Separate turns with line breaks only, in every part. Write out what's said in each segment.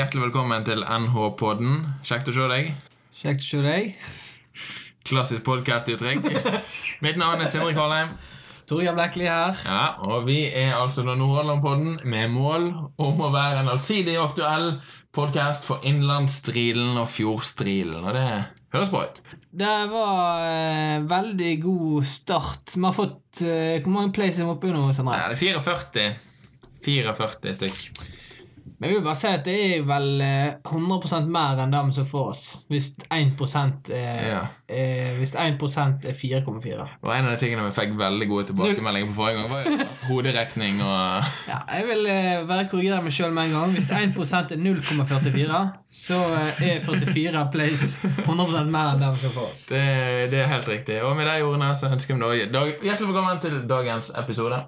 hjertelig velkommen til NH-podden. Kjekt å se deg.
Kjekt å se deg.
Klassisk podkastuttrykk. Mitt navn er Sindre Kvalheim.
Torgeir Blekkeli her.
Ja, og vi er altså da Nordhordlandpodden med mål om å være en allsidig og aktuell podkast for innlandsstrilen og fjordstrilen. Og det høres bra ut.
Det var eh, veldig god start. Vi har fått eh, Hvor mange plays er vi oppe i nå? Sandra?
Ja, det er 44. 44 stykk.
Men jeg vil bare si at det er vel eh, 100 mer enn dem som får oss. Hvis 1 er,
Ja.
er, Hvis 1 er 4,4.
Og en av de tingene vi fikk veldig gode tilbakemeldinger på forrige gang, var jo hoderekning og
Ja, jeg vil bare korrigere meg sjøl med en gang. Hvis 1% er 0,44, så eh, er 44 plays 100 mer enn dem som får oss.
det, det er helt riktig. Og med de ordene så ønsker vi da hjertelig velkommen til dagens episode.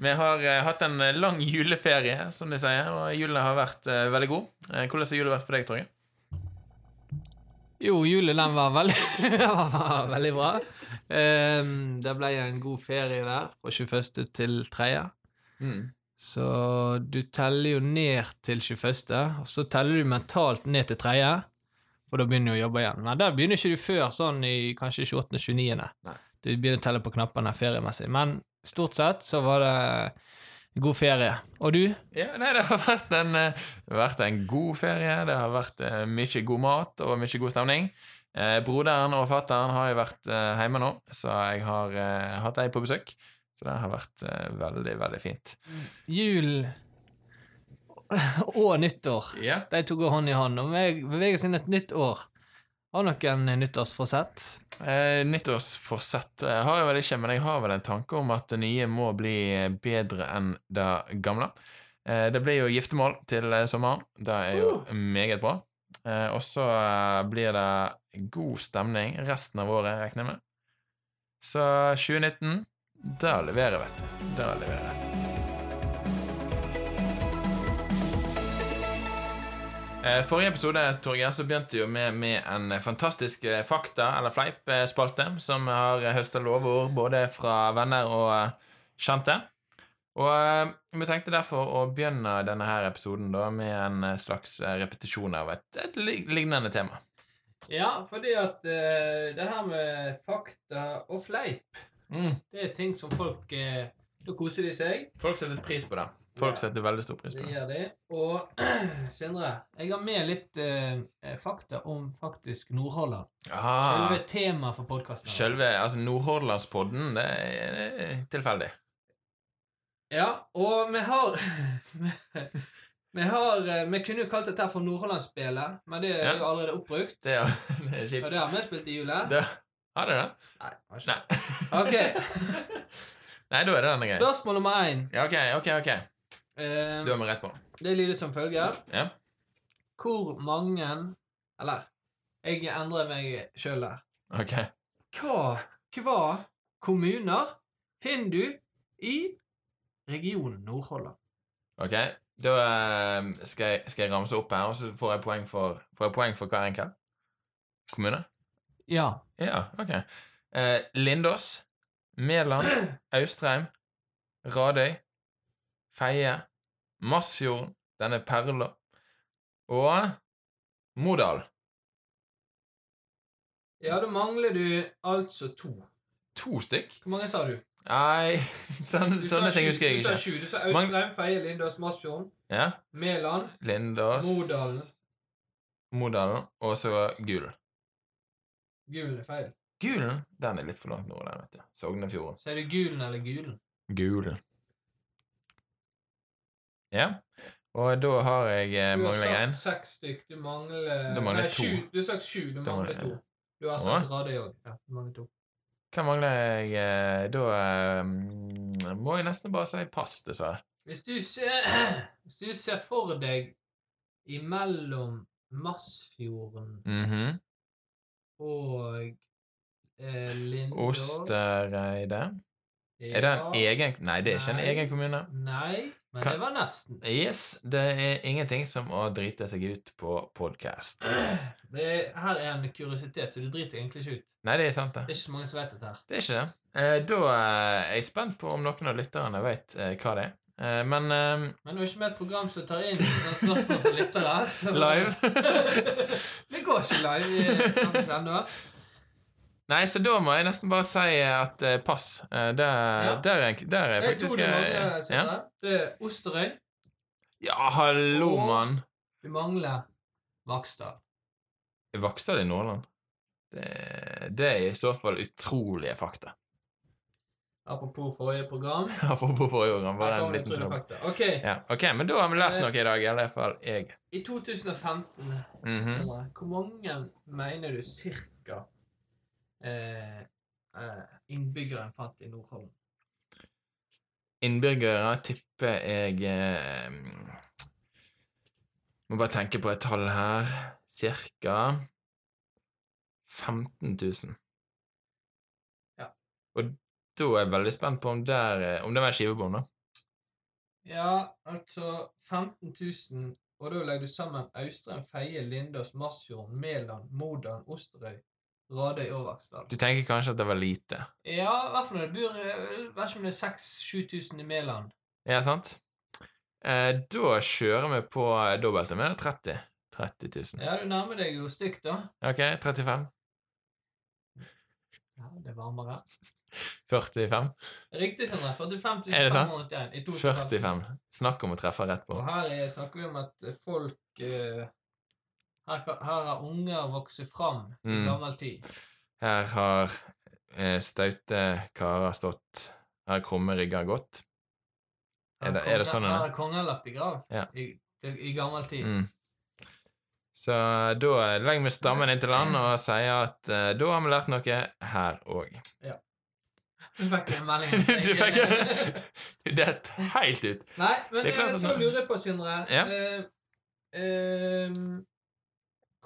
Vi har eh, hatt en eh, lang juleferie, som de sier, og julen har vært eh, veldig god. Hvordan har julen vært for deg, Torgeir?
Jo, julen den var veldig, var veldig bra. Um, det ble en god ferie der fra 21. til 3.
Mm.
Så du teller jo ned til 21., og så teller du mentalt ned til 3., for da begynner du å jobbe igjen. Men der begynner ikke du før sånn i kanskje 28. 29. Du begynner å telle på knappene feriemessig. Men stort sett så var det god ferie. Og du?
Ja, nei, det har vært en, eh, vært en god ferie. Det har vært eh, mye god mat og mye god stemning. Eh, broderen og fatteren har jo vært eh, hjemme nå, så jeg har eh, hatt dem på besøk. Så det har vært eh, veldig, veldig fint.
Jul og nyttår.
Ja.
De to går hånd i hånd, og vi beveger oss inn et nytt år. Har du noen nyttårsforsett?
Eh, nyttårsforsett eh, har jeg vel ikke, men jeg har vel en tanke om at det nye må bli bedre enn det gamle. Eh, det blir jo giftermål til eh, sommeren. Det er jo meget bra. Eh, og så eh, blir det god stemning resten av året, regner jeg med. Så 2019, det leverer, vet du. Det leverer. Eh, Forrige episode Torge, så begynte jo med, med en fantastisk eh, fakta- eller fleip-spalte, som har høsta lovord både fra venner og eh, kjente. Og eh, vi tenkte derfor å begynne denne her episoden da med en eh, slags eh, repetisjon av et, et lignende tema.
Ja, fordi at uh, det her med fakta og fleip, det er ting som folk uh, Da koser de seg.
Folk setter pris på det. Folk
Ja.
setter veldig stor pris på det.
gjør de. Og Sindre, jeg har med litt eh, fakta om faktisk Nordhordland.
Ah,
Selve temaet for podkasten.
Selve altså Nordhordlandspodden, det er, det er tilfeldig.
Ja, og vi har Vi har eh, Vi kunne jo kalt dette for Nordhordlandsspillet, men det er jo allerede oppbrukt.
Det er, det er
Og det har vi spilt i jula.
Det, har dere det?
Nei, ikke.
Nei.
Ok.
Nei, da er det denne greia.
Spørsmål nummer én.
Ja, ok, ok, ok.
Eh,
Du har vi rett på.
det lyder som følger.
Ja.
Hvor mange Eller, jeg endrer meg sjøl der.
Ok.
Hva, hva kommuner finner du i regionen Nordhordland?
Ok, Da eh, skal, jeg, skal jeg ramse opp her, og så får jeg poeng for, får jeg poeng for hver enkelt kommune.
Ja.
Ja, ok. Eh, Lindås, Mæland, Austrheim, Radøy, Feie, Masfjorden, denne Perla, og Modal.
Ja, da mangler du altså to.
To stykk?
Hvor mange sa du?
Nei, sånne,
Du
sånne ting husker jeg ikke.
Du sa sju. Du sa Austrheim, Feie, Lindås, Masfjorden,
Ja,
Mæland,
Lindås,
Modalen.
Modalen, og så Gulen.
Gulen er feil.
Gulen, den er litt for langt nord, den, vet du. Sognefjorden.
Sier du Gulen eller Gulen?
Gulen. Ja, og da har jeg eh,
Du har
mangler
sagt seks stykk. Du mangler
Da mangler
Nei,
to.
sju. Du har sagt sju. Du
Da
mangler
mangler-
to. Du har sagt òg. Ja, du mangler to.
Hva mangler jeg eh, Da eh, må jeg nesten bare si pass, dessverre.
Hvis du ser, hvis du ser for deg imellom Masfjorden
Mhm.
og eh, Lindås
Ostereidet. Er det en egen Nei, det er ikke en egen kommune.
Nei, men
Kan-
det var nesten.
Yes, det er ingenting som å drite seg ut på podkast.
Er, her er en kuriositet, så du driter egentlig ikke ut.
Nei, det er sant, det.
Det er ikke så mange som vet dette her.
Det er ikke det. Eh, da eh, er jeg spent på om noen av lytterne vet eh, hva det er. Eh, men eh,
Men du er ikke med et program som tar inn spørsmål fra lyttere. så-
Live?
det går ikke live ennå.
Nei, så da må jeg nesten bare si at uh, pass. Uh, der,
Ja.
der, er der er faktisk
Jeg tror du
eh,
mangler,
ja.
Det er Osterøy.
ja, hallo, mann.
Vi mangler Vaksdal.
Vaksdal i Nordland. Det, det er i så fall utrolige fakta.
Apropos forrige program.
Apropos forrige
program,
bare en liten tro.
Okay. Ok,
Ja, ok, men da har vi lært
Eh.
noe i dag, i alle fall jeg.
i 2015
Mhm.
Sindre, hvor mange mener du cirka eh, innbyggere en fant i Nordholm?
Innbyggere tipper jeg eh, Må bare tenke på et tall her. Cirka 15 000.
Ja.
Og da er jeg veldig spent på om, der, eh, om det var en skivebom, da.
Ja, altså 15 000, og da legger du sammen Austrheim, Feie, Lindås, Masfjorden, Mæland, Modalen, Osterøy, Radøy og Vaksdal.
Du tenker kanskje at det var lite?
Ja, i hvert fall når det bor Vet ikke om det er 6000-7000 i Mæland.
Ja, sant? Eh, da kjører vi på dobbelte med 30. 30 000.
Ja, du nærmer deg jo stygt, da.
Ok, 35.
Ja, det er varmere.
45.
Riktig, Sondre. 45
Er det sant?
i
45. Snakk om å treffe rett på.
Og her er, snakker vi om at folk eh, her, her har unger vokst fram i
Mm.
gammel tid.
Her har eh, staute karer stått Her har krumme rygger gått. Er det- er det sånn,
Her har konger lagt i grav
Ja.
i, i gammel tid.
Mm. Så da legger vi stammen inn til land og sier at eh, da har vi lært noe her òg.
Du fikk en melding.
du fikk Du detter helt ut.
Nei, men
Det er klart
eh, så lurer jeg på, Sindre
Ja.
eh, ehm,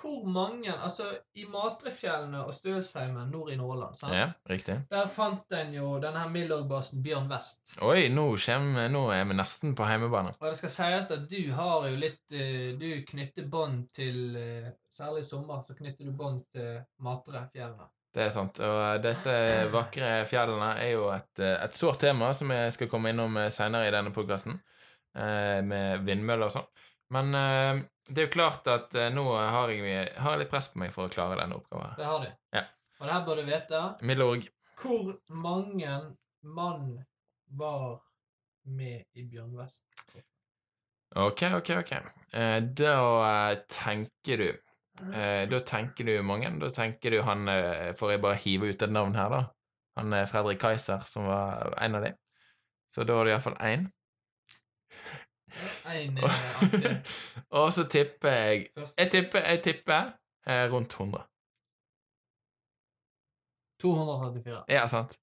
Hvor mange Altså, i Matrefjellene og Stølsheimen nord i Nordland, sant?
Ja, riktig.
der fant en jo denne Milorg-basen Bjørn West.
Oi, nå, kommer, nå er vi nesten på heimebane.
Og det skal sies at du har jo litt eh, Du knytter bånd til eh, Særlig i sommer så knytter du bånd til Matrefjellene.
Det er sant. Og disse vakre fjellene er jo et, eh, et sårt tema som jeg skal komme innom seinere i denne podkasten, med vindmøller og sånn. Men eh, det er jo klart at eh, nå har jeg, har jeg litt press på meg for å klare denne oppgaven.
Det har du.
Ja.
Og det her bør du vite.
Milorg.
Hvor mange mann var med i Bjørn West?
Ok, ok, ok. Eh, da eh, tenker du eh, Da tenker du mange. Da tenker du han eh, Får jeg bare hive ut et navn her, da? Han eh, Fredrik Kaiser, som var en av de. Så da har du iallfall én.
Eh,
Og så tipper jeg. Jeg tipper, jeg tipper eh, rundt 100.
234.
Ja, sant?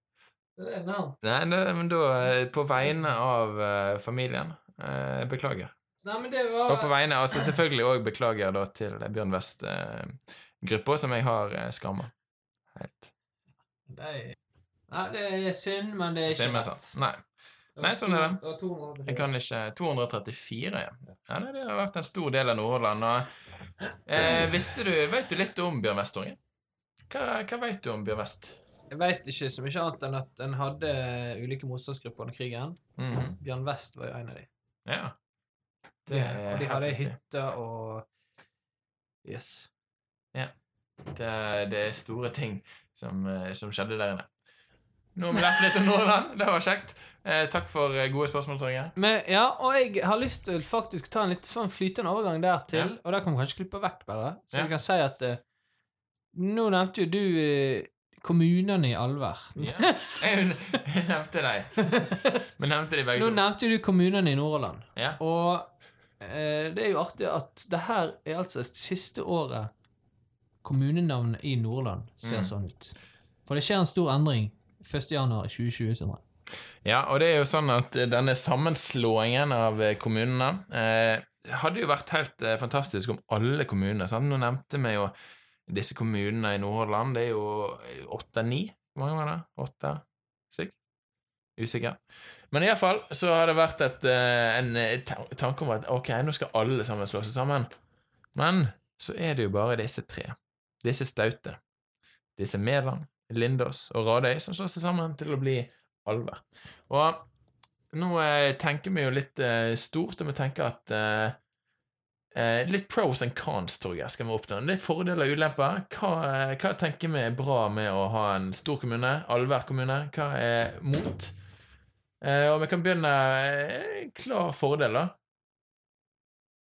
Det er nærmt.
Nei, det, men da eh, På vegne av eh, familien eh, Beklager.
Nei, men det
Og på
var
vegne av selvfølgelig òg beklager da til Bjørn West-gruppa, som jeg har eh, skamma. Helt.
det er, Nei, det er synd, men det er ikke
Synd, men sant. Nei. Nei, sånn er det. Jeg kan ikke 234, ja. ja nei, det har vært en stor del av Nordhordland. Og, eh, visste du Vet du litt om Bjørn Vest, Torgeir? Hva, hva vet du om Bjørn Vest?
Jeg veit ikke så mye annet enn at en hadde ulike motstandsgrupper under krigen.
Mhm.
Bjørn Vest var jo en av de.
Ja.
Det,
er
og de hadde hytte og Yes.
Det, det er store ting som, eh, som skjedde der inne. Nå har vi lært litt om Nordland. Det var kjekt. Eh, takk for eh, gode spørsmål, Torgeir.
Men, ja, og jeg har lyst til faktisk ta en litt sånn flytende overgang der til,
Ja.
og der kan vi kanskje klippe vekk, bare. Så
Ja.
jeg kan si at eh, Nå nevnte jo du eh, kommunene i Alver.
Ja. Jeg, nevnte deg. Men nevnte de begge
Nå
to.
nevnte du kommunene i Nordland.
Ja.
Og eh, det er jo artig at det her er altså det siste året kommunenavnet i Nordland ser
Mm.
sånn ut. For det skjer en stor endring 1. januar 2020. Sindre.
Ja, og det er jo sånn at eh, denne sammenslåingen av eh, kommunene eh, hadde jo vært helt eh, fantastisk om alle kommunene. Sant? Nå nevnte vi jo disse kommunene i Nordhordland. Det er jo åtte-ni. Hvor mange var det? Åtte? Sikkert? Usikker. Men iallfall så har det vært et, eh, en eh, tanke om at ok, nå skal alle sammen slå seg sammen. Men så er det jo bare disse tre. Disse staute. Disse Mæland, Lindås og Radøy som slår seg sammen til å bli Alver. Og Nå eh, tenker vi jo litt eh, stort, og vi tenker at eh, eh, Litt pros and cons, Torgeir, skal vi oppnå. Litt fordeler og ulemper. Hva, eh, hva tenker vi er bra med å ha en stor kommune? Alver kommune. Hva er mot? Eh, og vi kan begynne Klar fordel, da.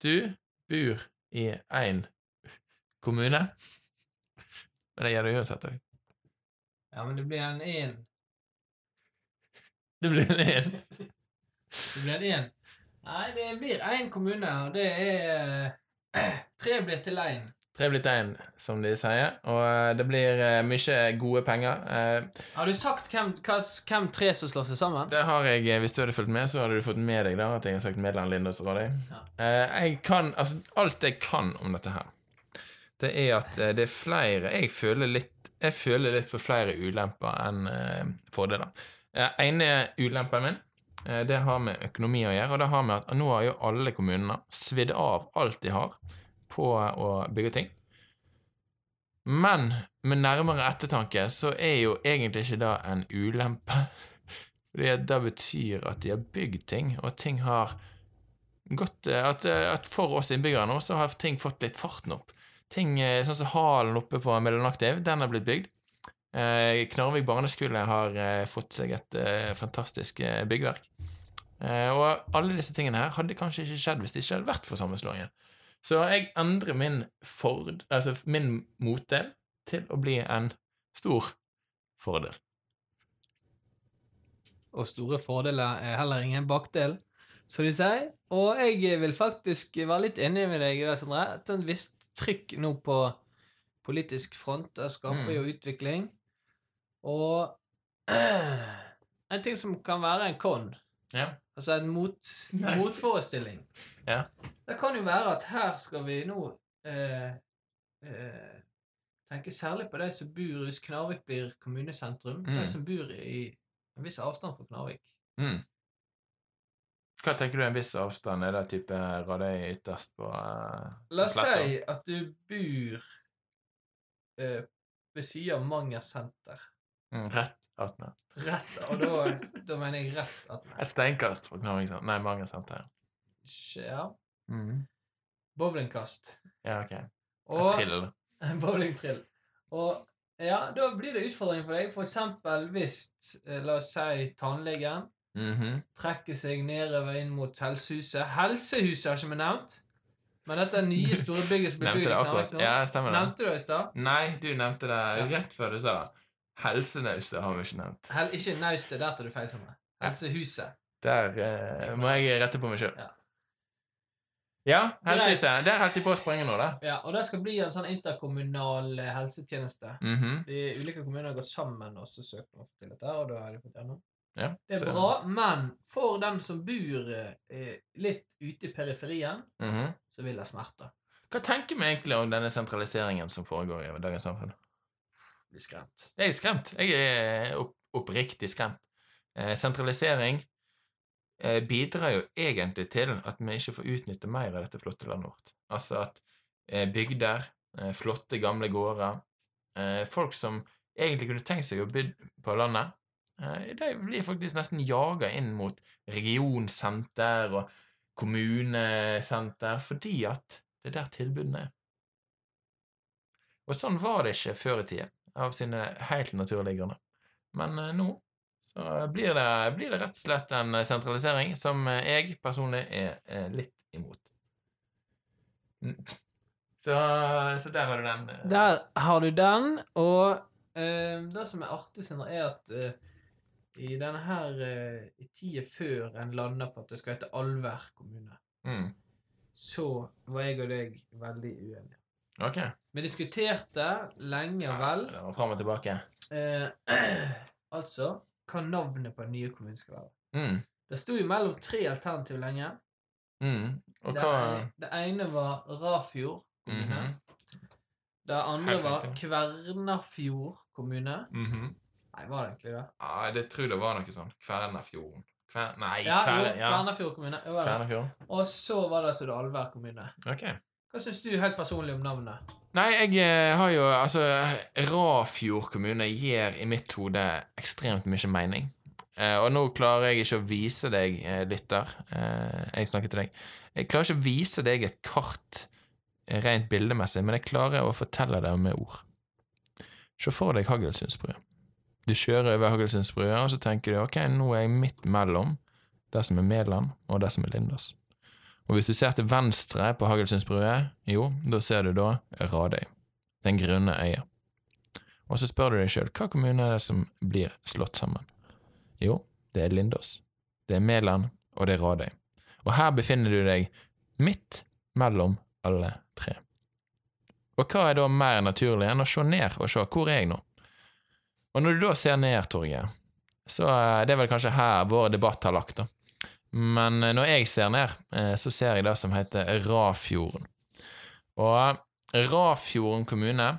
Du bor i én kommune. Men det gjør du uansett òg.
Ja, men det blir en én.
Det blir en én.
Det blir en én. Nei, det blir én kommune, og det er Tre blir til én.
Tre blitt én, som de sier. Og eh, det blir eh, mye gode penger. Eh,
Har du sagt hvem, hvem tre som slår seg sammen?
Det har jeg, Hvis du hadde fulgt med, så hadde du fått med deg da at jeg har sagt Medland Lindås Rådøy.
Ja.
Jeg kan, altså, alt jeg kan om dette her, det er at eh, det er flere Jeg føler litt jeg føler litt på flere ulemper enn eh, fordeler. Eh, ene ulempen min eh, det har med økonomi å gjøre, og det har med at nå har jo alle kommunene svidd av alt de har på å bygge ting. Men med nærmere ettertanke så er jo egentlig ikke det en ulempe. Fordi det betyr at de har bygd ting, og ting har gått eh, At, eh, at for oss innbyggere nå, så har ting fått litt farten opp. Ting eh, sånn som halen oppe på Mellomaktiv, den har blitt bygd. Eh, Knarvik barneskole har eh, fått seg et eh, fantastisk eh, byggverk. Eh, og alle disse tingene her hadde kanskje ikke skjedd hvis det ikke hadde vært for sammenslåingen. Så jeg endrer min, ford, altså min motdel til å bli en stor fordel.
Og store fordeler er heller ingen bakdel, som de sier. Og jeg vil faktisk være litt enig med deg i det, Sondre. Trykk nå på politisk front. Det skaper
Mm.
jo utvikling. Og en ting som kan være en con,
Ja.
altså en mot, motforestilling,
Ja.
det kan jo være at her skal vi nå eh, eh, tenke særlig på de som bor hvis Knarvik blir kommunesentrum.
Mm.
De som bor i en viss avstand fra Knarvik.
Mm. Hva tenker du er en viss avstand? Er det type Radøy ytterst på uh,
La oss si at du bor uh, ved siden av Manger senter.
mm, Rett attmed.
Rett, og da, da mener jeg rett at
Et steinkast fra Knarvik. Nei, Manger senter.
Ja.
Mm.
Bowlingkast.
Ja, ok.
Og
trill.
En bowlingtrill. Og ja, da blir det utfordring for deg. For eksempel hvis, eh, la oss si, tannlegen
Mhm.
trekker seg nedover inn mot helsehuset. Helsehuset har ikke vi nevnt, men dette er nye store bygget som
Nevnte
bygd i Knarvik nå.
Ja, stemmer det.
Nevnte du det i stad?
Nei, du nevnte det rett før du sa det. Helsenaustet har vi ikke nevnt.
Hel ikke naustet, der tar du feil. Sondre. Helsehuset.
Der eh, må jeg rette på meg sjøl.
Ja.
Ja, helsehuset. Der holdt de på å sprenge nå, da.
Ja, og det skal bli en sånn interkommunal helsetjeneste. helsetjeneste.
-hmm.
De ulike kommuner har gått sammen og så søkt om til dette, og da har de fått gjennom.
Ja,
Det er bra, men for den som bor eh, litt ute i periferien,
Mhm.
så vil det smerte.
Hva tenker vi egentlig om denne sentraliseringen som foregår i dagens samfunn?
Blir skremt.
Jeg er skremt. Jeg er opp, oppriktig skremt. Eh, sentralisering eh, bidrar jo egentlig til at vi ikke får utnytte mer av dette flotte landet vårt. Altså at eh, bygder, eh, flotte, gamle gårder, eh, folk som egentlig kunne tenkt seg å bo på landet, de blir faktisk nesten jaga inn mot regionsenter og kommunesenter fordi at det er der tilbudene er. Og sånn var det ikke før i tida, av sine helt naturlige grunner. Men eh, nå så blir det, blir det rett og slett en sentralisering som eh, jeg personlig er, eh, litt imot. Så, så der har du den. eh.
Der har du den, og eh, det som er artig, Sindre, er at eh, i denne her eh, i tida før en landa på at det skal hete Alver kommune,
Mm.
så var jeg og deg veldig uenige.
Ok.
Vi diskuterte lenge og vel
Ja, fram og tilbake.
eh, altså hva navnet på den nye kommunen skal være.
Mm.
Det sto jo mellom tre alternativ lenge.
Mm. Og
det,
hva
ene, det ene var Rafjord kommune.
Mhm.
Det andre var
riktig.
Kvernafjord kommune.
Mhm.
Nei, var det egentlig det?
Ja, det tror jeg var noe sånn Kvernafjorden. Kver... Nei,
Ja, jo,
ja.
Kvernafjord kommune. Det var det.
Kvernafjord.
Og så var det altså Dalvær kommune.
Ok.
Hva syns du helt personlig om navnet?
Nei, jeg eh, har jo Altså, Rafjord kommune gir i mitt hode ekstremt mye mening. Uh, og nå klarer jeg ikke å vise deg, uh, lytter, uh, jeg snakker til deg, jeg klarer ikke å vise deg et kart rent bildemessig, men jeg klarer å fortelle det med ord. Se for deg Hagelsundsbrua. Du kjører over Hagelsundsbrua, og så tenker du ok, nå er jeg midt mellom det som er Medland, og det som er Lindås. Og hvis du ser til venstre på Hagelsundsbrua, jo, da ser du da Radøy, den grønne øya. Og så spør du deg sjøl hva kommune er det som blir slått sammen. Jo, det er Lindås, det er Mæland, og det er Radøy. Og her befinner du deg midt mellom alle tre. Og hva er da mer naturlig enn å se ned og se hvor er jeg nå? Og når du da ser ned, Torgeir, så er det vel kanskje her vår debatt har lagt, da. Men eh, når jeg ser ned, eh, så ser jeg det som heter Rafjorden. Og Rafjorden kommune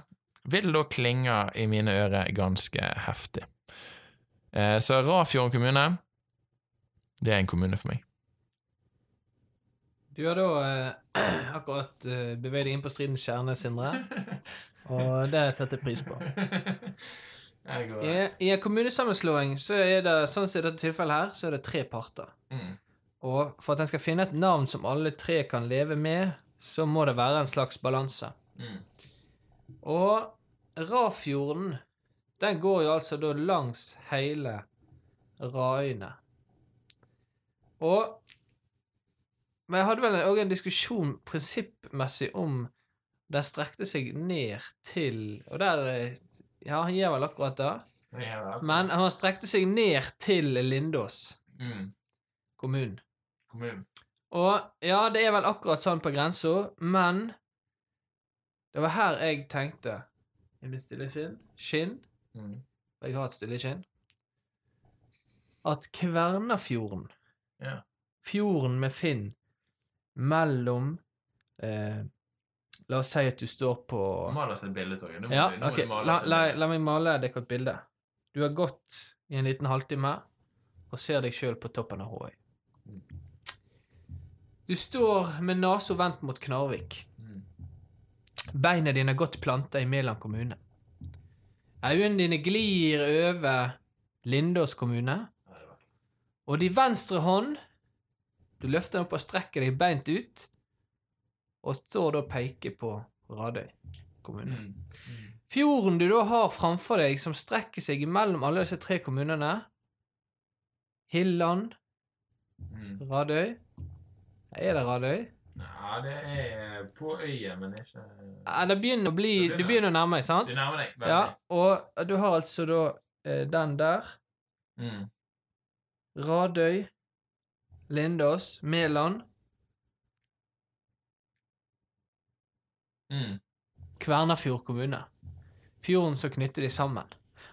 vil da klinge i mine ører ganske heftig. Eh, Så Rafjorden kommune, det er en kommune for meg.
Du har da eh, akkurat eh, beveget deg inn på stridens kjerne, Sindre. Og det setter jeg pris på. I, I en kommunesammenslåing så er det sånn som i dette tilfellet her, så er det tre parter.
mm.
Og for at en skal finne et navn som alle tre kan leve med, så må det være en slags balanse.
Mm.
Og Rafjorden, den går jo altså da langs hele Raøyene. Og Men jeg hadde vel òg en diskusjon prinsippmessig om den strekte seg ned til Og der Ja, han gjør vel akkurat det. Men han strekte seg ned til Lindås
mm.
kommune.
Kommun.
Og ja, det er vel akkurat sånn på grensa, men det var her jeg tenkte I mitt stille skinn Skinn?
Mm.
Jeg har et stille skinn. At Kvernafjorden,
Ja.
fjorden med Finn, mellom eh, La oss si at du står på
Mal oss et bilde, Torgeir.
Ja,
du- nå må
ok,
du male
la, la, la meg male deg et bilde. Du har gått i en liten halvtime og ser deg sjøl på toppen av Håøy. Du står med nesa vendt mot Knarvik.
Mm.
Beina dine er godt planta i Mæland kommune. Øynene dine glir over Lindås kommune. Og din venstre hånd Du løfter den opp og strekker deg beint ut, og står da og peker på Radøy kommune.
Mm. Mm.
Fjorden du da har framfor deg, som strekker seg mellom alle disse tre kommunene Hilland,
Mm.
Radøy Er det Radøy?
Ja, det er på øya, men ikke
Ja, det begynner å bli Du
begynner.
begynner å nærme deg, sant?
Du nærmer deg veldig.
Ja, og du har altså da eh, den der.
Mm.
Radøy, Lindås, Mæland,
Mm.
Kvernafjord kommune. Fjorden som knytter de sammen.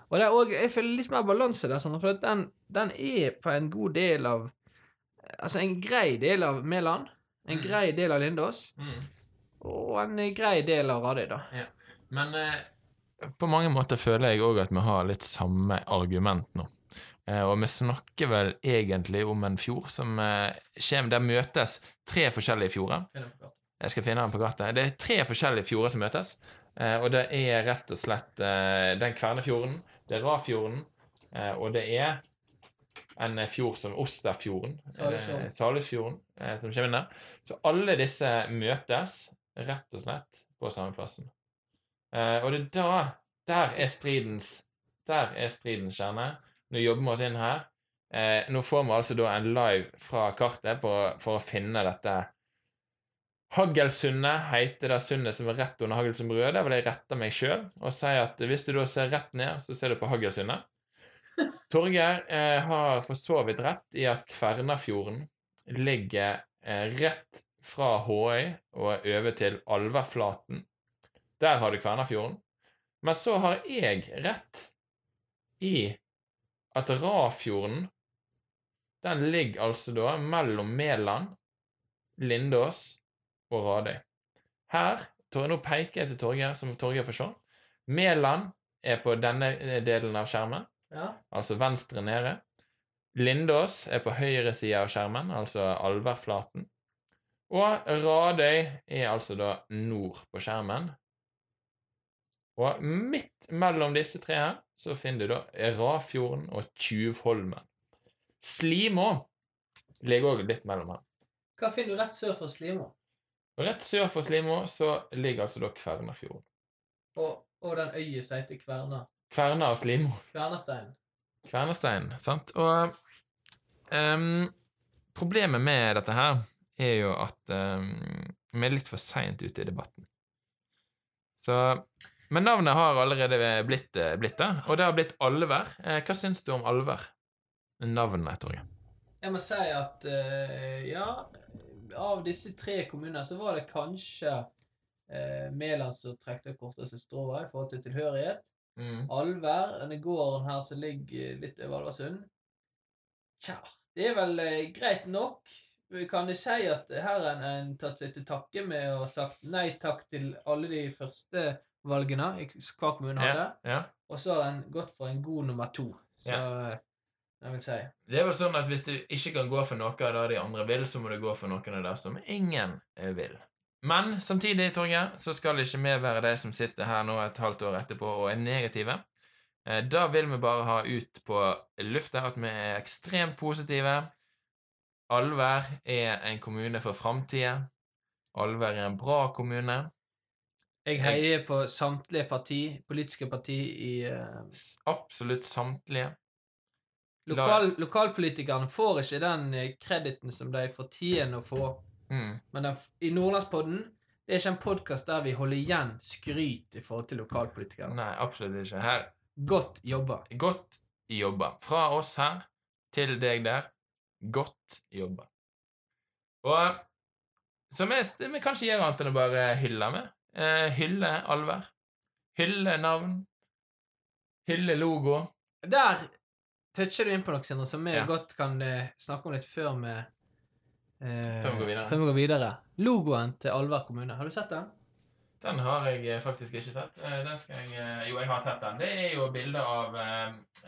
Og det er også, jeg føler litt mer balanse der, for den, den er på en god del av Altså en grei del av Mæland, en
Mm.
grei del av Lindås,
Mm.
og en grei del av Radøy, da.
Men eh, på mange måter føler jeg òg at vi har litt samme argument nå. Eh, og vi snakker vel egentlig om en fjord som eh, kommer Der møtes tre forskjellige fjorder. Jeg skal finne den på kartet. Det er tre forskjellige fjorder som møtes. Eh, og det er rett og slett eh, den Kvernefjorden, det er Rafjorden, eh, og det er en fjord som Osterfjorden,
Salesfjorden.
som kommer inn der. Så alle disse møtes rett og slett på samme plassen. Og det er da Der er stridens Der er stridens kjerne. Nå jobber vi oss inn her. Nå får vi altså da en live fra kartet på, for å finne dette Hagelsundet heter det sundet som er rett under Hagelsundbrua. Der vil jeg rette meg sjøl og si at hvis du da ser rett ned, så ser du på Hagelsundet. Torgeir eh, har for så vidt rett i at Kvernafjorden ligger eh, rett fra Håøy og over til Alverflaten. Der har du Kvernafjorden. Men så har jeg rett i at Rafjorden den ligger altså da mellom Mæland, Lindås og Radøy. Her Nå peker jeg til Torgeir, som Torgeir får se. Mæland er på denne eh, delen av skjermen,
Ja.
altså venstre nede. Lindås er på høyre side av skjermen, altså Alverflaten. Og Radøy er altså da nord på skjermen. Og midt mellom disse tre her så finner du da Rafjorden og Tjuvholmen. Slimå ligger òg litt mellom her.
Hva finner du rett sør for Slimo?
Og rett sør for Slimo så ligger altså da Kvernafjorden.
Og, og den øya som heter Kverna.
Kverna og Slimo.
Kvernastein.
Kvernastein, sant? Og um, problemet med dette her er jo at um, vi er litt for seint ute i debatten. Så Men navnet har allerede blitt, eh, blitt det, og det har blitt Alver. Eh, hva syns du om Alver? Navnet, Torgeir.
Jeg må si at uh, ja, av disse tre kommunene så var det kanskje eh, Mæland som trekte korteste strået i forhold til tilhørighet.
Mm.
Alver, denne gården her som ligger litt over Alversund. Tja, det er vel eh, greit nok. Kan jeg si at her har en tatt seg til takke med å ha sagt nei takk til alle de første valgene i hva kommune hadde,
Ja, ja.
og så har en gått for en god nummer to. Så eh, jeg vil si
Det er vel sånn at hvis du ikke kan gå for noe av det de andre vil, så må du gå for noen av det som ingen eh, vil. Men samtidig, Torgeir, så skal ikke vi være de som sitter her nå et halvt år etterpå og er negative. Eh, Da vil vi bare ha ut på lufta at vi er ekstremt positive. Alver er en kommune for framtida. Alver er en bra kommune.
Jeg heier på samtlige parti, politiske parti i
uh... Absolutt samtlige.
Lokal, Lokalpolitikerne får ikke den eh, krediten som de fortjener å få.
Mm.
Men den, i Nordlandspodden det er ikke en podkast der vi holder igjen skryt i forhold til lokalpolitikerne.
Nei, absolutt ikke. Her
Godt jobba.
Godt jobba. Fra oss her til deg der. Godt jobba. Og som vi, vi kan ikke gjøre annet enn å bare hylle med. Eh, hylle alver. Hylle navn. Hylle logo.
Der toucher du inn på noe, Sindre, som vi
Ja.
godt kan eh, snakke om litt før vi eh,
Før vi går videre.
før vi går videre. Logoen til Alver kommune. Har du sett den?
Den har jeg eh, faktisk ikke sett. Eh, Den skal jeg Jo, jeg har sett den. Det er jo bilde av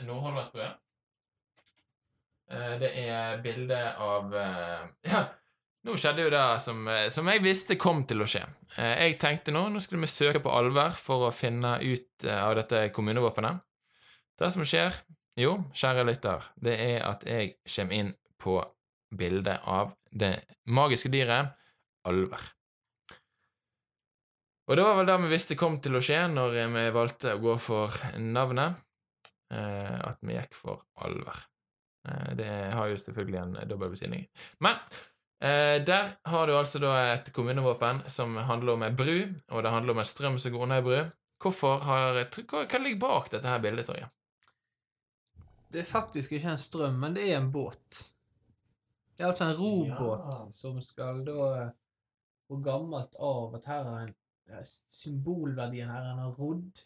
Nordhordlandsbrua. Eh, Det er bilde av Ja, nå skjedde jo det som, som jeg visste kom til å skje. Eh, Jeg tenkte nå nå skulle vi søke på Alver for å finne ut av dette kommunevåpenet. Det som skjer, jo, kjære lytter, det er at jeg kommer inn på bildet av det magiske dyret Alver. Og det var vel det vi visste kom til å skje når vi valgte å gå for navnet. Eh, at vi gikk for Alver. Eh, det har jo selvfølgelig en dobbel betydning. Men eh, der har du altså da et kommunevåpen som handler om ei bru, og det handler om en strøm som går under ei bru. Hvorfor har hva ligger bak dette her bildet, Torje?
Det er faktisk ikke en strøm, men det er en båt. Det er altså en robåt
Ja.
som skal da eh, få gammelt av at her er en Symbolverdien her er en har rodd.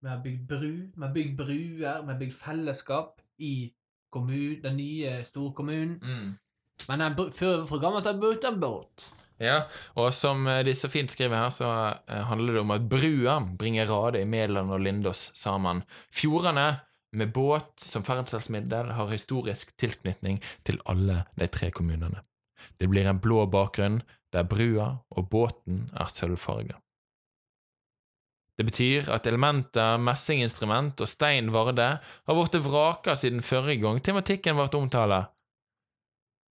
Vi har bygd bru, vi har bygd bruer, vi har bygd fellesskap i kommun, den nye storkommunen.
Mm.
Men den før fra gammelt har brukt en båt.
Ja, og som eh, de så fint skriver her, så eh, handler det om at brua bringer Rade, Mæland og Lindås sammen. Fjordene, med båt som ferdselsmiddel, har historisk tilknytning til alle de tre kommunene. Det blir en blå bakgrunn, der brua og båten er sølvfarga. Det betyr at elementer, messinginstrument og stein Varde har blitt vraka siden forrige gang tematikken ble omtalt.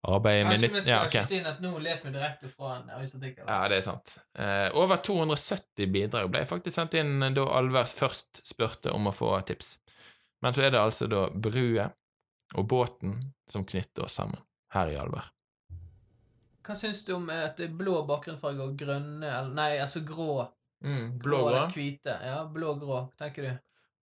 Arbeidet med nytt Ja, ok.
inn at nå leser vi direkte fra en avisartikkel.
Ja, det er sant. Eh, over 270 bidrag ble faktisk sendt inn da Alvers først spurte om å få tips. Men så er det altså da brua og båten som knytter oss sammen her i Alver.
Hva syns du om at det er blå bakgrunnsfarge og grønne eller Nei, altså grå.
Mm,
Blå
grå
eller hvite. Ja, blå-grå. Tenker du?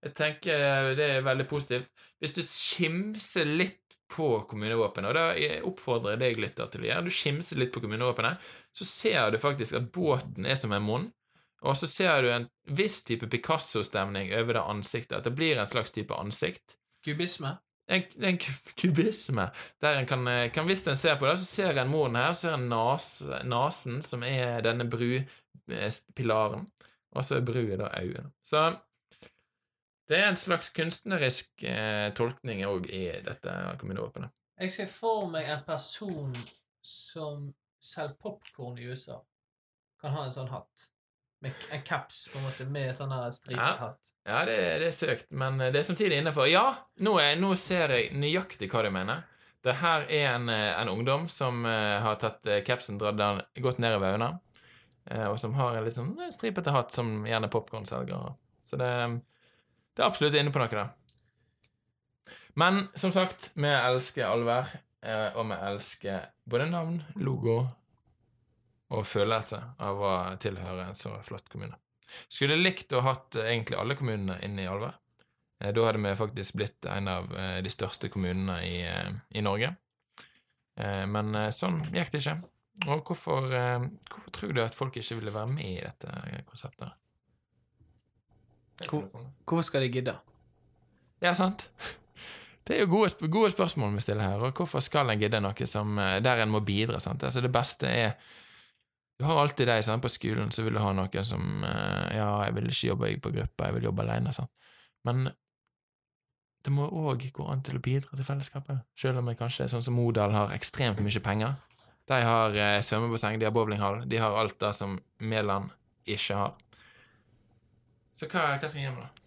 Jeg tenker det er veldig positivt. Hvis du skimser litt på kommunevåpenet, og da oppfordrer jeg deg lytter til å gjøre, du skimser litt på kommunevåpenet, så ser du faktisk at båten er som en munn, og så ser du en viss type Picasso-stemning over det ansiktet, at det blir en slags type ansikt.
Kubisme?
En, en kubisme, der en kan, eh, kan Hvis en ser på det, så ser en moren her, så ser en nas, nasen, som er denne brupilaren, og så er brua da øynene. Så det er en slags kunstnerisk eh, tolkning òg i dette kommunevåpenet.
Jeg ser for meg en person som selger popkorn i USA. Kan ha en sånn hatt Med en caps på en måte med sånn stripet
Ja. Ja, det, det er søkt, men det er samtidig innenfor. Ja, nå, er, nå ser jeg nøyaktig hva du mener. Det her er en, eh, en ungdom som eh, har tatt eh, capsen, dratt den godt ned i øynene, eh, og som har en litt sånn eh, stripete hatt som gjerne popkornselger. har. Så det, det er absolutt inne på noe, da. Men som sagt, vi elsker allvær, eh, og vi elsker både navn, logo og følelse av å tilhøre en så flott kommune. Skulle likt å ha hatt eh, egentlig alle kommunene inne i Alver. Eh, Da hadde vi faktisk blitt en av eh, de største kommunene i, i Norge. Men sånn gikk det ikke. Og hvorfor, hvorfor tror du at folk ikke ville være med i dette konseptet?
Hvor- Hvorfor skal de gidde?
Ja, sant? Det er jo gode, gode spørsmål vi stiller her, og hvorfor skal en gidde noe som, der en må bidra? sant? Altså Det beste er Du har alltid de sant? på skolen så vil du ha noen som eh, Ja, jeg vil ikke jobbe på gruppa, jeg vil jobbe alene, sant? Men det må òg gå an til å bidra til fellesskapet, selv om jeg kanskje, sånn som Modal, har ekstremt mye penger. De har eh, svømmebasseng, de har bowlinghall, de har alt det som Mæland ikke har. Så hva, hva skal jeg gjøre med det?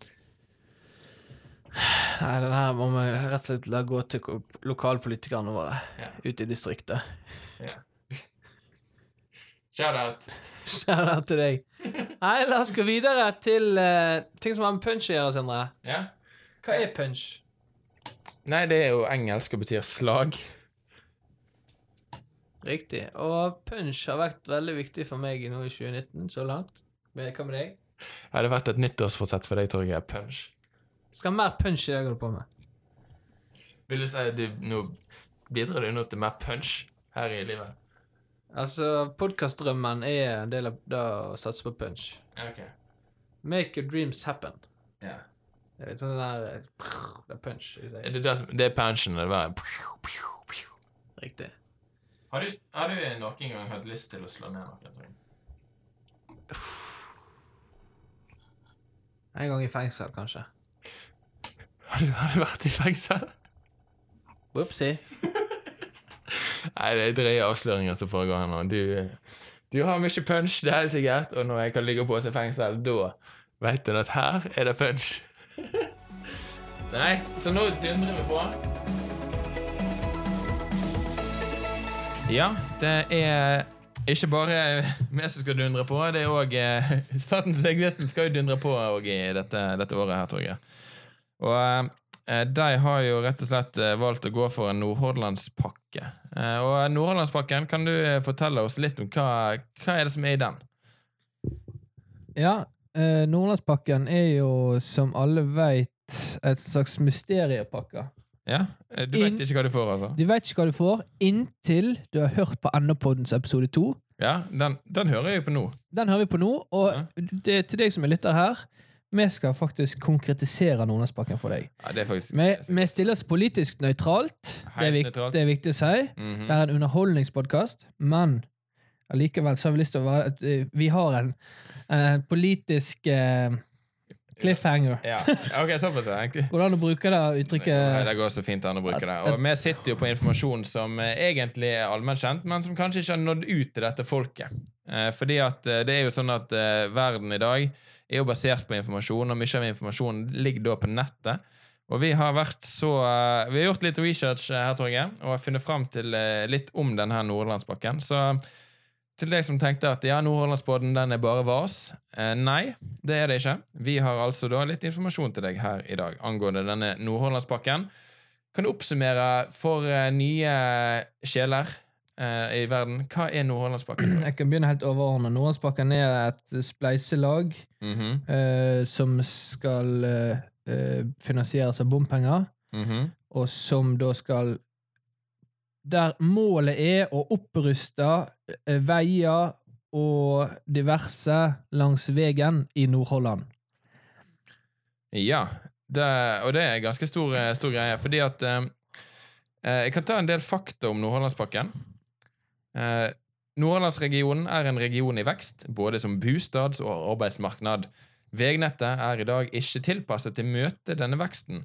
Nei, den her må vi rett og slett la gå til lokalpolitikerne våre
Ja.
ute i distriktet.
Shout-out.
Shout-out til deg. Nei, la oss gå videre til eh, ting som har med punch å gjøre, Sindre.
Ja.
Hva er punch?
Nei, det er jo engelsk og betyr slag.
Riktig. Og punch har vært veldig viktig for meg nå i 2019, så langt. Men hva med deg?
Har det vært et nyttårsforsett for deg, Torgeir? Punch.
Skal mer punch i det jeg holder på med.
Vil du si at du nå bidrar du nå til mer punch her i livet?
Altså, podkastdrømmen er en del av det å satse på punch.
Ja, ok.
Make your dreams happen.
Ja.
Det er litt sånn der prr, Det er punch.
Er det, som- det er punchen, det der
Riktig.
har du, har du noen gang hatt lyst til å slå ned noen?
En gang i fengsel, kanskje.
Har du, har du vært i fengsel?
Whoopsie.
Nei, det er drøye avsløringer som foregår her nå. Du, du har mye punch, det er helt sikkert, og når jeg kan ligge på oss i fengsel, da vet du at her er det punch. Nei, så nå dundrer vi på. Ja, det er ikke bare vi som skal dundre på, det er òg Statens vegvesen skal jo dundre på i dette, dette året her, Torgeir. Og eh, de har jo rett og slett eh, valgt å gå for en Nordhordlandspakke. Eh, og Nordhordlandspakken, kan du eh, fortelle oss litt om hva, hva er det som er i den?
Ja, eh, Nordlandspakken er jo, som alle veit, et slags mysteriepakke.
Ja, eh, Du vet ikke hva du får, altså?
Du veit ikke hva du får inntil du har hørt på NO-poddens episode to.
Ja, den, den hører jeg på nå.
Den hører vi på nå, og
Ja.
det, til deg som er lytter her, vi skal faktisk konkretisere Nordlandspakken for deg.
Ja, det faktisk
Vi, vi stiller oss politisk nøytralt. Det er, vikt, det er viktig å si.
Mhm.
Det er en underholdningspodkast, men allikevel så har vi lyst til å være at eh, Vi har en, en politisk eh, cliffhanger.
Ja, ok, såpass. ja.
Går det an å bruke det uttrykket?
det går så fint an å bruke det. Og vi sitter jo på informasjon som eh, egentlig er allment kjent, men som kanskje ikke har nådd ut til dette folket. Eh, fordi at eh, det er jo sånn at eh, verden i dag er jo basert på informasjon, og mye av informasjonen ligger da på nettet. Og vi har så Vi har gjort litt research her, Torgeir, og har funnet fram til litt om denne Nordlandspakken. Så til deg som tenkte at ja, Nordhordlandsbåten den er bare vas. Eh, nei, det er det ikke. Vi har altså da litt informasjon til deg her i dag angående denne Nordhordlandspakken. Kan du oppsummere for nye sjeler i verden, hva er Nordhordlandspakken?
Jeg kan begynne helt overordnet. Nordhordlandspakken er et spleiselag
mm
-hmm. uh, som skal uh, eh, finansieres av bompenger,
mhm.
og som da skal Der målet er å oppruste uh, veier og diverse langs veien i Nordhordland.
Ja, det, og det er ganske stor, eh, stor greie, fordi at eh, eh, Jeg kan ta en del fakta om Nordhordlandspakken. Eh, Nordhordlandsregionen er en region i vekst, både som bostads- og arbeidsmarked. Vegnettet er i dag ikke tilpasset til møte denne veksten.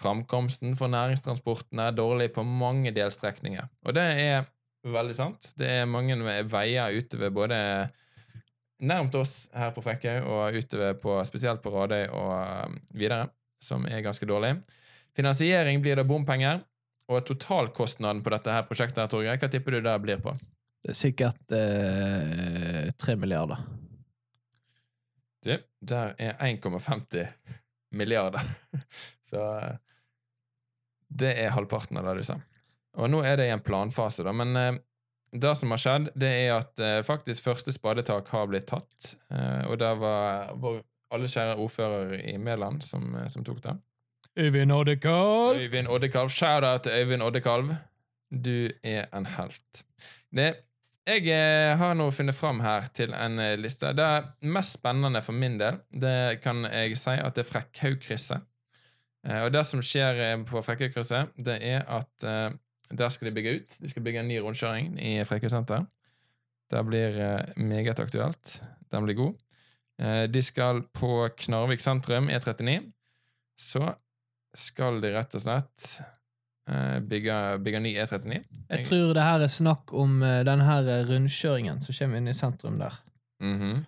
Framkomsten for næringstransporten er dårlig på mange delstrekninger. Og det er veldig sant. Det er mange veier ute ved både nærmt oss her på Frekkøy og utover på, spesielt på Radøy og um, videre, som er ganske dårlig. Finansiering blir det bompenger. Og totalkostnaden på dette her prosjektet, her, Torgeir, hva tipper du det blir på?
Det er sikkert eh, milliarder.
Du, der er 1,50 milliarder. Så eh, det er halvparten av det du sa. Og nå er det i en planfase, da. Men eh, det som har skjedd, det er at eh, faktisk første spadetak har blitt tatt. Eh, og det var vår alle kjære ordfører i Mæland som, eh, som tok det.
Øyvind Oddekalv.
Øyvind Oddekalv. Shout-out til Øyvind Oddekalv. Du er en helt. Det, jeg eh, har nå funnet fram her til en eh, liste. Det er mest spennende for min del, det kan jeg si at det er Frekkhaugkrysset. Eh, og det som skjer på Frekkhaugkrysset, det er at der skal de bygge ut. De skal bygge en ny rundkjøring i Frekkhaug senter. Det blir meget aktuelt. Den blir god. De skal på Knarvik sentrum, E39. Så skal de rett og slett eh, bygge, bygge ny E39.
Jeg tror det her er snakk om uh, den her eh, rundkjøringen som kommer inn i sentrum der.
Mm
-hmm.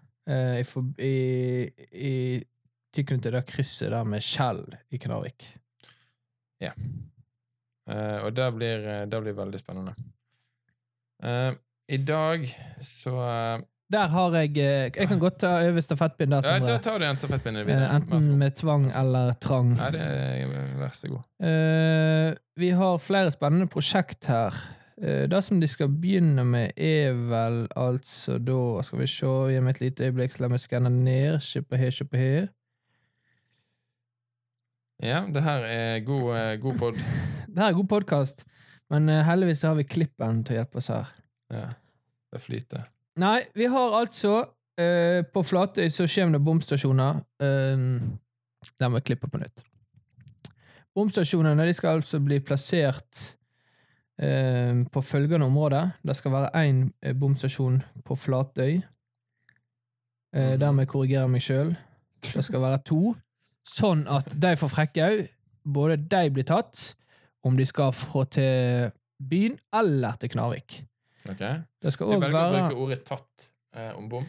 i, i, I tilknytning til det krysset der med Kjell i Knarvik.
Eh, og det blir, eh, det blir veldig spennende. Uh, I dag så eh,
Der har jeg eh, Jeg kan godt ta over stafettpinnen der,
ja, Da tar du en stafettpinne
Eh,
videre.
Enten med tvang eller trang.
Nei, det er, vær så god.
Uh, vi har flere spennende prosjekt her. Uh, det som de skal begynne med, er vel altså da Skal vi se, gi meg et lite øyeblikk, så la meg skanne ned. Kjøpe her, kjøpe her.
Ja, det her er god, uh, god pod.
Det her er god podkast, men eh, heldigvis har vi klippen til å hjelpe oss her.
Ja, det flyter.
Nei, vi har altså uh, På Flatøy så kommer det bomstasjoner. Um, der må jeg klippe på nytt. Bomstasjonene de skal altså bli plassert uh, på følgende område. Det skal være én eh, bomstasjon på Flatøy.
Uh,
dermed korrigerer jeg meg sjøl. Det skal være to. Sånn at de får Frekkhaug, både de blir tatt, om de skal få til byen eller til Knarvik.
Ok?
Det skal
Du
òg
velger å bruke ordet 'tatt' eh, om bom.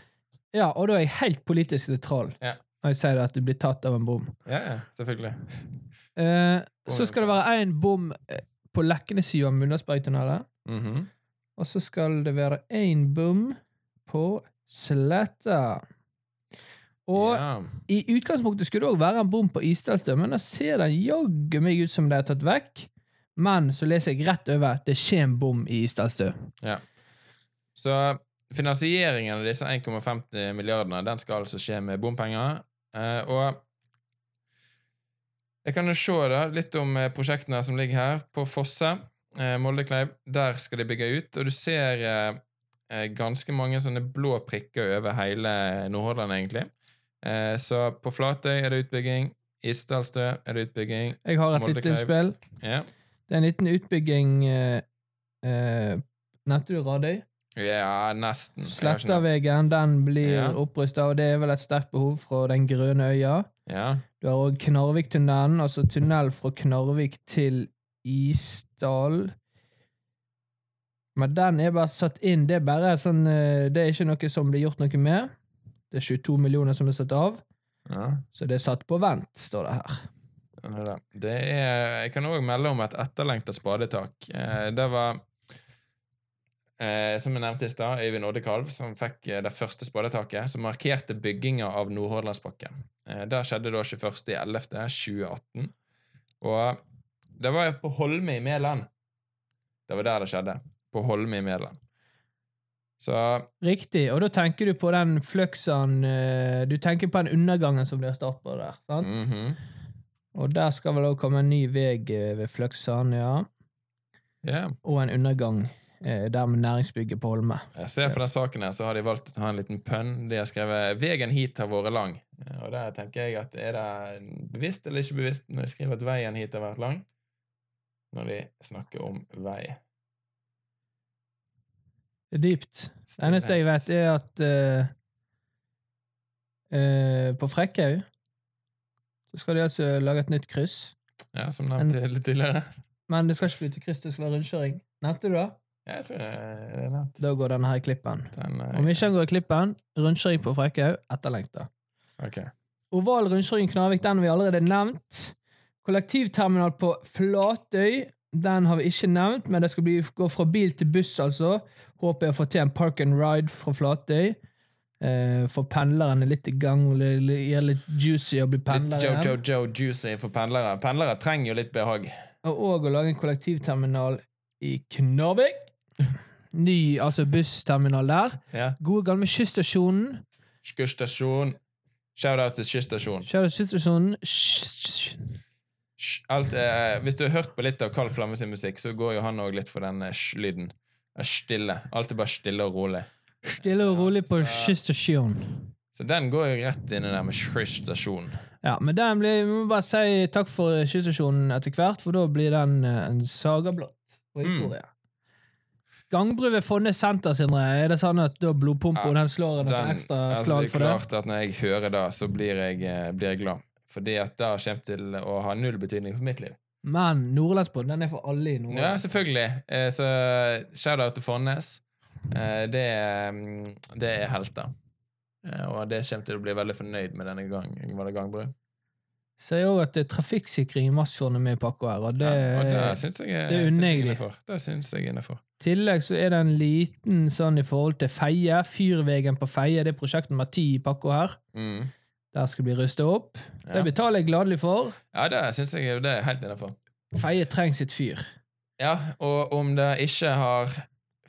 Ja, og da er jeg helt politisk nøytral
Ja.
når jeg sier at du blir tatt av en bom.
Ja, ja, selvfølgelig.
Eh, så skal det være én bom på på Leknesida av Munnadsbergtunnelen.
Mm -hmm.
Og så skal det være én bom på Sletta. Og
ja.
i utgangspunktet skulle det òg være en bom på Isdalstø, men da ser den jaggu meg ut som det er tatt vekk. Men så leser jeg rett over det skjer en bom i Isdalstø.
Så finansieringen av disse 1,50 milliardene den skal altså skje med bompenger. Eh, og jeg kan jo se da, litt om eh, prosjektene som ligger her. På Fosse, eh, Moldekleiv, der skal de bygge ut. Og du ser eh, eh, ganske mange sånne blå prikker over hele Nordhordland, egentlig. Eh, så på Flatøy er det utbygging. Isdalstø er det utbygging.
Jeg har et lite innspill.
Ja,
Det er en liten utbygging eh, eh, Nevnte du Radøy?
ja nesten.
Slettavegen den blir
Ja.
opprusta, og det er vel et sterkt behov fra Den grønne øya.
Ja.
Du har òg Knarviktunnelen, altså tunnel fra Knarvik til Isdal. Men den er bare satt inn. Det er bare sånn eh, Det er ikke noe som blir gjort noe med. Det er 22 millioner som er satt av,
ja.
så det er satt på vent, står det her.
Det. Er, jeg kan òg melde om et etterlengta spadetak. Eh, det var, eh, som jeg nevnte i stad, Øyvind Oddekalv som fikk eh, det første spadetaket, som markerte bygginga av Nordhordlandspakken. Eh, det skjedde da 21.11.2018. Og det var på Holme i Mæland. Det var der det skjedde. På Holme i Mæland. Så
Riktig, og da tenker du på den fløksen eh, Du tenker på den undergangen som blir startbare der, sant?
mhm.
Og der skal vel òg komme en ny vei eh, ved Fløksania. Ja. Og en undergang eh, der med næringsbygget på Holme.
Jeg ser på den saken her, så har de valgt å ha en liten pønn. De har skrevet 'Vegen hit har vært lang'. Og der tenker jeg at er det bevisst eller ikke bevisst når de skriver at 'veien hit har vært lang', når de snakker om vei.
Det er dypt. Det eneste jeg vet, er at uh, uh, på Frekkhaug så skal de altså lage et nytt kryss.
Ja, som nevnt litt tidligere.
Men det skal ikke bli til kryss, det skal være rundkjøring. Nevnte du det?
Ja, jeg tror det er nevnt.
Da går denne her i klippen.
Den, uh,
Om ikke den går i klippen, rundkjøring på Frekkhaug, etterlengta.
Ok.
Oval rundkjøring Knarvik, den har vi allerede nevnt. Kollektivterminal på Flatøy, den har vi ikke nevnt, men det skal bli, gå fra bil til buss, altså. Håper jeg får til en park and ride fra Flatøy. Eh, for pendlerne litt i gang, gjør litt juicy å bli pendler
Joe,
igjen.
Joe, Joe juicy for pendlere. Pendlere trenger jo litt behag.
Og å lage en kollektivterminal i Knarvik. Ny altså bussterminal der.
Ja.
Gode, gamle Kyststasjonen.
Skustasjon. Shout-out til Kyststasjonen.
Shout out til
Kyststasjonen. Alt, eh, hvis du har hørt på litt av Carl Flamme sin musikk, så går jo han òg litt for den eh, sj-lyden. Er Stille. Alt er bare stille og rolig.
Stille og rolig på
Så- Så den går jo rett inn i der med Skysstasjon.
Ja, men den blir, vi må bare si takk for skysstasjonen etter hvert, for da blir den eh, en sagablått på
Mm.
historie. Gangbru ved Fonnes senter, Sindre. Er det sånn at da blodpumpa
Ja,
den slår en
Den,
ekstra
altså,
slag
det er
for det?
klart at når jeg hører det, så blir jeg, eh, blir jeg glad. Fordi at det kommer til å ha null betydning for mitt liv.
Men Nordlandsbåten den er for alle i
Ja, selvfølgelig. Eh, Så shout-out til Fonnes. Eh, Det, mm, det er helter. Eh, Og det kommer til å bli veldig fornøyd med denne gang, det gangbru.
Ser òg at det trafikksikring i Masfjorden er med i pakka her, og det,
ja, og det syns jeg jeg innafor. Det syns jeg innafor.
I tillegg så er det en liten sånn i forhold til Feie. Fyrvegen på Feie, det er prosjekt nummer ti i pakka her.
Mm.
Der skal bli rusta opp.
Ja.
Det betaler jeg gladelig for.
ja, det syns jeg det er helt innafor.
Feie trenger sitt fyr.
Ja, og om det ikke har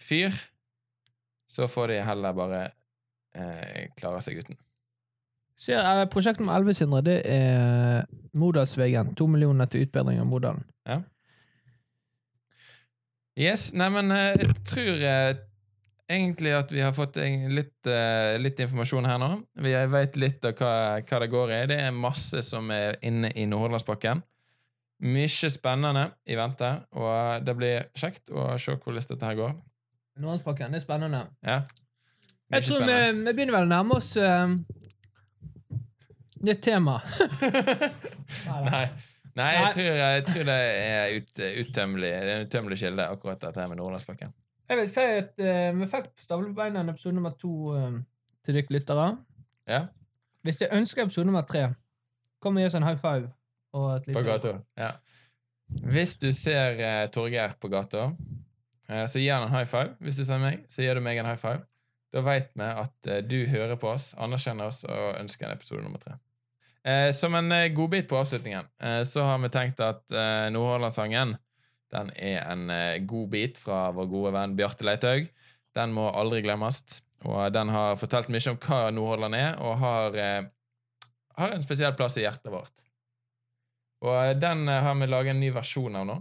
fyr, så får de heller bare eh, klare seg uten.
Ser, eh, prosjekt nummer 11, Sindre, det er Modalsvegen. To millioner til utbedring av Modalen.
Yes, nei, men eh, jeg tror eh, egentlig at vi har fått en, litt, eh, litt informasjon her nå. Vi vet litt av hva, hva det går i. Det er masse som er inne i Nordhordlandspakken. Mye spennende i vente, og det blir kjekt å se hvordan dette her går.
Nordlandspakken, det er spennende.
Ja.
Jeg tror vi, vi begynner vel å nærme oss uh, nytt tema.
Nei. Nei, jeg tror, jeg tror det er ut, uttømmelig. Det er en uttømmelig kilde, akkurat dette her med Nordlandspakken.
Jeg vil si at uh, vi fikk stablet på beina en episode nummer to uh, til dere lyttere.
Ja,
Hvis dere ønsker episode nummer tre, kom og gi oss en high five.
På gata. Ja. Hvis du ser uh, Torgeir på gata, så gi han en high five. Hvis du ser meg, så gir du meg en high five. Da veit vi at eh, du hører på oss, anerkjenner oss og ønsker en episode nummer tre. Eh, som en eh, godbit på avslutningen eh, så har vi tenkt at eh, Nordhordlandssangen den er en godbit god bit fra vår gode venn Bjarte Leithaug. Den må aldri glemmes. Og den har fortalt mye om hva Nordhordland er, og har, eh, har en spesiell plass i hjertet vårt. Og eh, den eh, har vi laget en ny versjon av nå.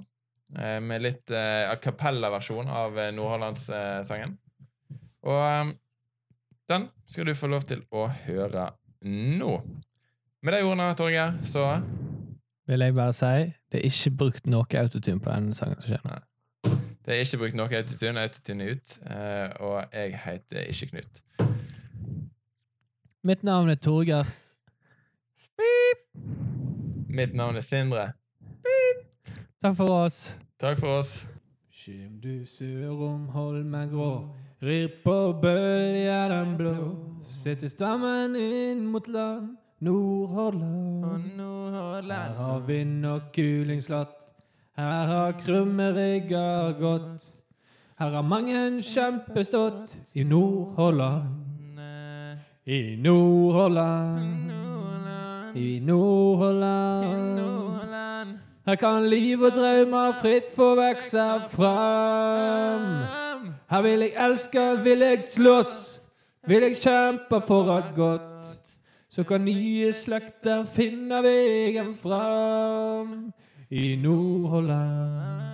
Eh, Med litt eh, a cappella-versjon av eh, Nordhordlandssangen. Og eh, den skal du få lov til å høre nå. Med de ordene, Torgeir, så
Vil jeg bare si, det er ikke brukt noe autotune på den sangen. som skjer.
Det er ikke brukt noe autotune. Autotune er ut. eh, Og jeg heter ikke Knut.
Mitt navn er Torgeir.
Mitt navn er Sindre.
Takk for oss.
Takk for oss.
Kjem du sur om Holmen grå, rir på bølja den blå. Setter stammen inn mot land, Nordhordland. Her har vind og kuling slått, her har krumme rigger gått. Her har mange en kjempe stått i Nordhordland. I Nordhordland, i Nordhordland. Her kan liv og drømmer fritt få vokse fram. Her vil jeg elske, vil jeg slåss, vil jeg kjempe for alt godt. Så kan nye slekter finne veien fram i Nordhordland.